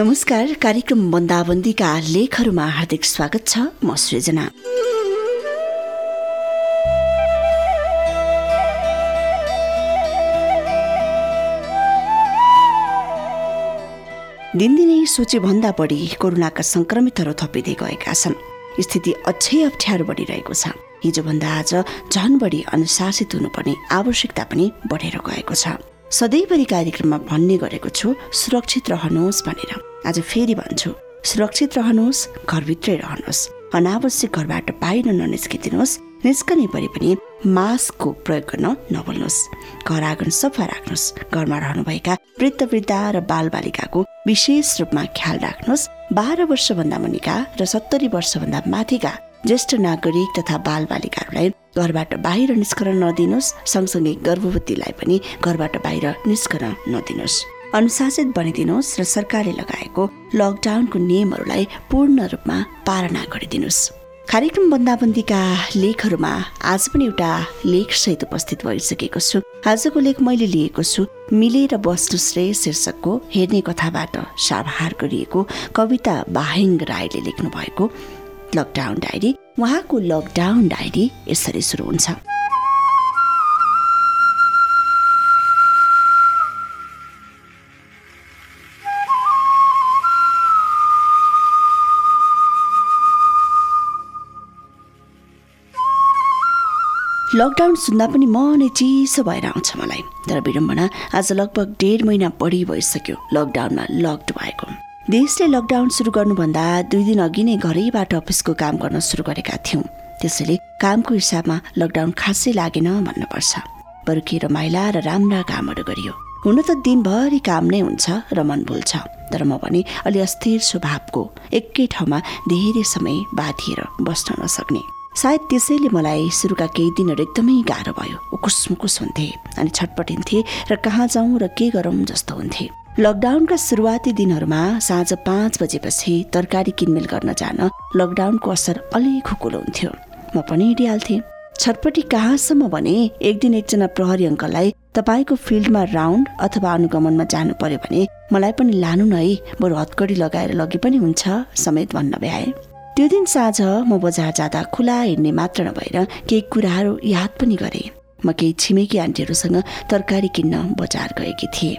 नमस्कार कार्यक्रम बन्दाबन्दीका लेखहरूमा हार्दिक स्वागत छ म सृजना। दिनदिनै सोचेभन्दा बढी कोरोनाका संक्रमितहरू थपिँदै गएका छन्। स्थिति अझै अप्ठ्यारो बढिरहेको छ। हिजोभन्दा आज झन बढी अनुशासित हुनुपर्ने आवश्यकता पनि बढेर गएको छ। सधैँभरि कार्यक्रममा भन्ने गरेको छु सुरक्षित रहनुहोस् भनेर। आज फेरि भन्छु सुरक्षित रहनुहोस् घरभित्रै रहनुहोस्। अनावश्यक घरबाट बाहिर ननिस्किदिनुहोस् निस्कने परे पनि मास्कको प्रयोग गर्न नभुल्नुहोस्। घर आँगन सफा राख्नुहोस्। घरमा रहनुभएका वृद्ध वृद्ध र बालबालिकाको विशेष रूपमा ख्याल राख्नुहोस्। बाह्र वर्षभन्दा मुनिका र सत्तरी वर्षभन्दा माथिका ज्येष्ठ नागरिक तथा बालबालिकाहरूलाई घरबाट बाहिर निस्कन नदिनुहोस्। सँगसँगै गर्भवतीलाई पनि घरबाट बाहिर निस्कन नदिनुहोस्। अनुशासित बनिदिनुहोस् र सरकारले लगाएको लकडाउनको नियमहरूलाई पूर्ण रूपमा पालना गरिदिनुहोस्। कार्यक्रम बन्दाबन्दीका लेखहरूमा आज पनि एउटा लेखसहित उपस्थित भइसकेको छु। आजको लेख मैले लिएको छु मिलेर बस्नु श्रेय शीर्षकको हेर्ने कथाबाट साभार गरिएको कविता बाहेङ राईले लेख्नु भएको लकडाउन डायरी उहाँको लकडाउन डायरी यसरी सुरु हुन्छ। लकडाउन सुन्दा पनि मनै चिसो भएर आउँछ मलाई। तर विडम्बना आज लगभग डेढ महिना बढी भइसक्यो लकडाउनमा लक्ड भएको। देशले लकडाउन सुरु गर्नुभन्दा दुई दिन अघि नै घरैबाट अफिसको काम गर्न सुरु गरेका थियौँ। त्यसैले कामको हिसाबमा लकडाउन खासै लागेन भन्नुपर्छ। बरु के रमाइला र राम्रा कामहरू गरियो। हुन त दिनभरि काम नै हुन्छ र मन भुल्छ तर म भने अलि अस्थिर स्वभावको एकै ठाउँमा धेरै समय बाँधिएर बस्न नसक्ने। सायद त्यसैले मलाई सुरुका केही दिनहरू एकदमै गाह्रो भयो। उकुस मुकुस हुन्थे अनि छटपटिन्थे र कहाँ जाउँ र के गरौँ जस्तो हुन्थे। लकडाउनका सुरुवाती दिनहरूमा साँझ पाँच बजेपछि तरकारी किनमेल गर्न जान लकडाउनको असर अलि खुकुलो हुन्थ्यो। म पनि हिँडिहाल्थेँ छटपटी कहाँसम्म भने एक दिन एकजना प्रहरी अङ्कललाई तपाईँको फिल्डमा राउन्ड अथवा अनुगमनमा जानु पर्यो भने मलाई पनि लानु न है बरु हतकडी लगाएर लगे पनि हुन्छ समेत भन्न भ्याए। त्यो दिन साँझ म बजार जाँदा खुला हिँड्ने मात्र नभएर केही कुराहरू याद पनि गरे। म केही छिमेकी आन्टीहरूसँग तरकारी किन्न बजार गएकी थिएँ।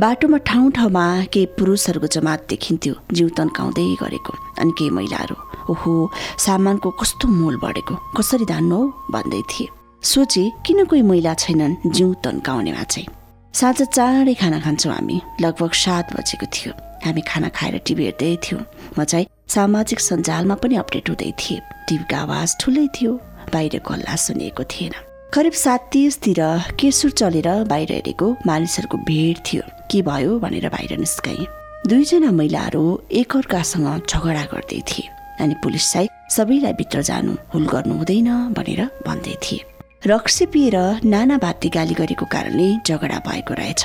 बाटोमा ठाउँ ठाउँमा केही पुरुषहरूको जमात देखिन्थ्यो जिउ तन्काउँदै गरेको। अनि केही महिलाहरू ओहो सामानको कस्तो मोल बढेको कसरी धान्नु हौ? भन्दै थिए। सोचे किन कोही महिला छैनन् जिउ तन्काउनेमा चाहिँ? साँझ चाँडै खाना खान्छौँ हामी। लगभग सात बजेको थियो। हामी खाना खाएर टिभी हेर्दै थियौँ। म चाहिँ सामाजिक सञ्जालमा पनि अपडेट हुँदै थिए। टिभीको आवाज ठुलै थियो। बाहिरको हल्ला सुनिएको थिएन। करिब सात तिसतिर केसुर चलेर बाहिर हेरेको मानिसहरूको भिड थियो। के भयो भनेर बाहिर निस्काए दुईजना महिलाहरू एकअर्कासँग झगडा गर्दै थिए अनि पुलिस चाहिँ सबैलाई भित्र जानु हुल गर्नु हुँदैन भनेर भन्दै थिए। रक्सी पिएर नाना भाती गाली गरेको कारणले झगडा भएको रहेछ।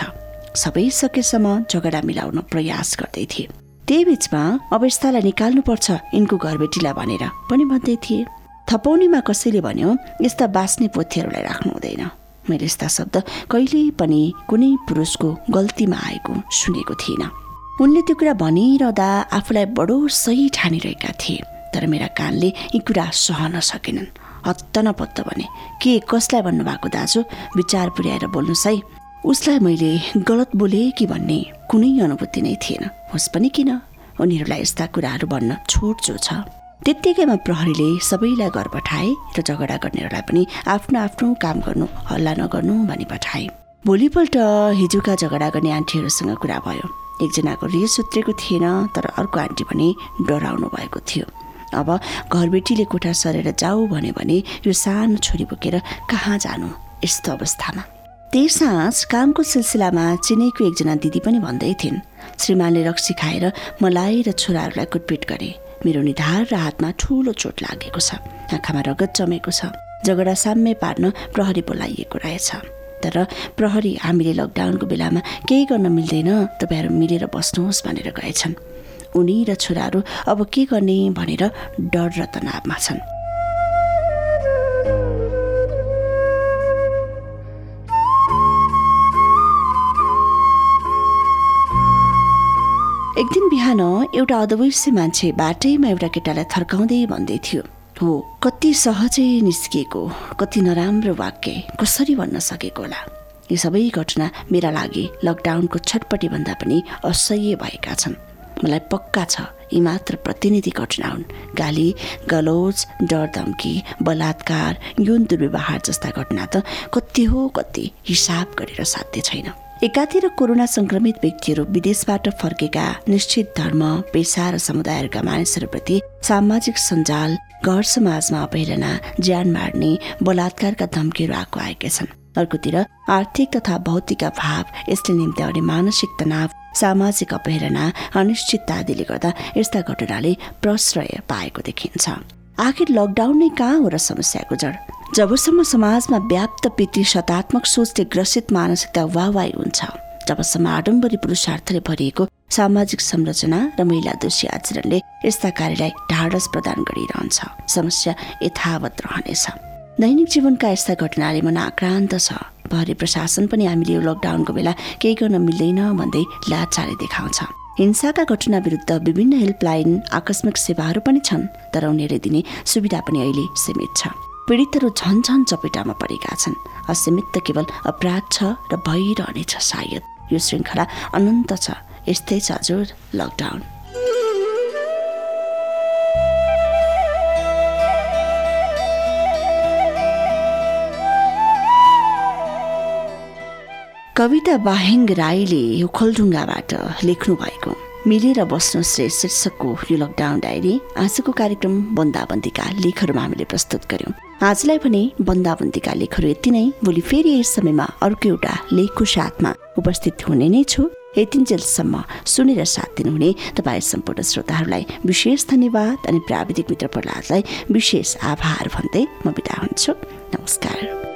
सबै सकेसम्म झगडा मिलाउन प्रयास गर्दै थिए। त्यही बिचमा अवस्थालाई निकाल्नुपर्छ यिनको घरबेटीलाई भनेर पनि भन्दै थिए। थपौनीमा कसैले भन्यो यस्ता बाँच्ने पोथीहरूलाई राख्नु हुँदैन मैले यस्ता शब्द कहिल्यै पनि कुनै पुरुषको गल्तीमा आएको सुनेको थिइनँ। उनले त्यो कुरा भनिरहँदा आफूलाई बडो सही ठानिरहेका थिए तर मेरा कानले यी कुरा सहन सकेनन्। हत्त नपत्त भने के कसलाई भन्नुभएको दाजु? विचार पुर्याएर बोल्नुहोस् है। उसलाई मैले गलत बोले कि भन्ने कुनै अनुभूति नै थिएन। होस् पनि किन? उनीहरूलाई यस्ता कुराहरू भन्न छुट जो छ। त्यत्तिकैमा प्रहरीले सबैलाई घर पठाए र झगडा गर्नेहरूलाई पनि आफ्नो आफ्नो काम गर्नु हल्ला नगर्नु भनी पठाए। भोलिपल्ट हिजोका झगडा गर्ने आन्टीहरूसँग कुरा भयो। एकजनाको रिस उत्रेको थिएन तर अर्को आन्टी पनि डराउनु भएको थियो। अब घरबेटीले कोठा सरेर जाऊ भन्यो भने यो सानो छोरी बोकेर कहाँ जानु यस्तो अवस्थामा? त्यही साँझ कामको सिलसिलामा चिनैको एकजना दिदी पनि भन्दै थिइन् श्रीमानले रक्सी खाएर मलाई र छोराहरूलाई कुटपिट गरे। मेरो निधार र हातमा ठुलो चोट लागेको छ। आँखामा रगत जमेको छ। झगडा साम्य पार्न प्रहरी बोलाइएको रहेछ। तर प्रहरी हामीले लकडाउनको बेलामा केही गर्न मिल्दैन। तपाईँहरू मिलेर बस्नुहोस् भनेर गएछन्। उनी र छोराहरू अब के गर्ने भनेर डर र तनावमा छन्। एक दिन बिहान एउटा अदवैश्य मान्छे बाटैमा एउटा केटालाई थर्काउँदै भन्दै थियो हो कति सहजै निस्किएको कति नराम्रो वाक्य कसरी भन्न सकेको होला? यी सबै घटना मेरा लागि लकडाउनको छटपट्टि भन्दा पनि असह्य भएका छन्। मलाई पक्का छ यी मात्र प्रतिनिधि घटना हुन्। गाली गलोज डर धम्की बलात्कार यौन दुर्व्यवहार जस्ता घटना त कति हो कति हिसाब गरेर साध्य छैन। एकातिर कोरोना संक्रमित व्यक्तिहरू विदेशबाट फर्केका निश्चित धर्म पेसा र समुदायहरूका मानिसहरूप्रति सामाजिक सञ्जाल घर समाजमा अपहेलना ज्यान मार्ने बलात्कारका धम्कीहरू आएको आएका छन्। अर्कोतिर आर्थिक तथा भौतिक अभाव यसले निम्ति आउने मानसिक तनाव सामाजिक अपहेलना अनिश्चितता आदिले गर्दा यस्ता घटनाले प्रश्रय पाएको देखिन्छ। आखिर लकडाउन नै कहाँ हो र समस्याको जड? जबसम्म समाजमा व्याप्त पितृ शतात्मक सोचले ग्रसित मानसिकता वाहवाई हुन्छ जबसम्म आडम्बरी पुरुषार्थले भरिएको सामाजिक संरचना र महिला दोषी आचरणले यस्ता कार्यलाई ढाडस प्रदान गरिरहन्छ। समस्या यथावत रहनेछ। दैनिक जीवनका यस्ता घटनाले मन आक्रान्त छ। भरे प्रशासन पनि हामीले यो लकडाउनको बेला केही गर्न मिल्दैन भन्दै लाचारे देखाउँछ। हिंसाका घटना विरुद्ध विभिन्न हेल्पलाइन आकस्मिक सेवाहरू पनि छन् तर उनीहरूले दिने सुविधा पनि अहिले सीमित छ। पीडितहरू झन झन चपेटामा परेका छन्। असीमित केवल अपराध छ र भइरहनेछ सायद। यो श्रृङ्खला अनन्त छ। यस्तै छ हजुर लकडाउन कविता बाहेङ राईले यो खोलढुङ्गाबाट लेख्नु भएको मिलेर बस्नु श्रेष्ठ शीर्षकको यो लकडाउन डायरी आजको कार्यक्रम बन्दाबन्दीका लेखहरूमा हामीले प्रस्तुत गर्यौँ। आजलाई भने बन्दाबन्दीका लेखहरू यति नै। भोलि फेरि यस समयमा अर्को एउटा लेखको साथमा उपस्थित हुने नै छु। यतिन्जेलसम्म सुनेर साथ दिनुहुने तपाईँ सम्पूर्ण श्रोताहरूलाई विशेष धन्यवाद अनि प्राविधिक मित्र प्रहलादलाई विशेष आभार भन्दै म बिदा हुन्छु। नमस्कार।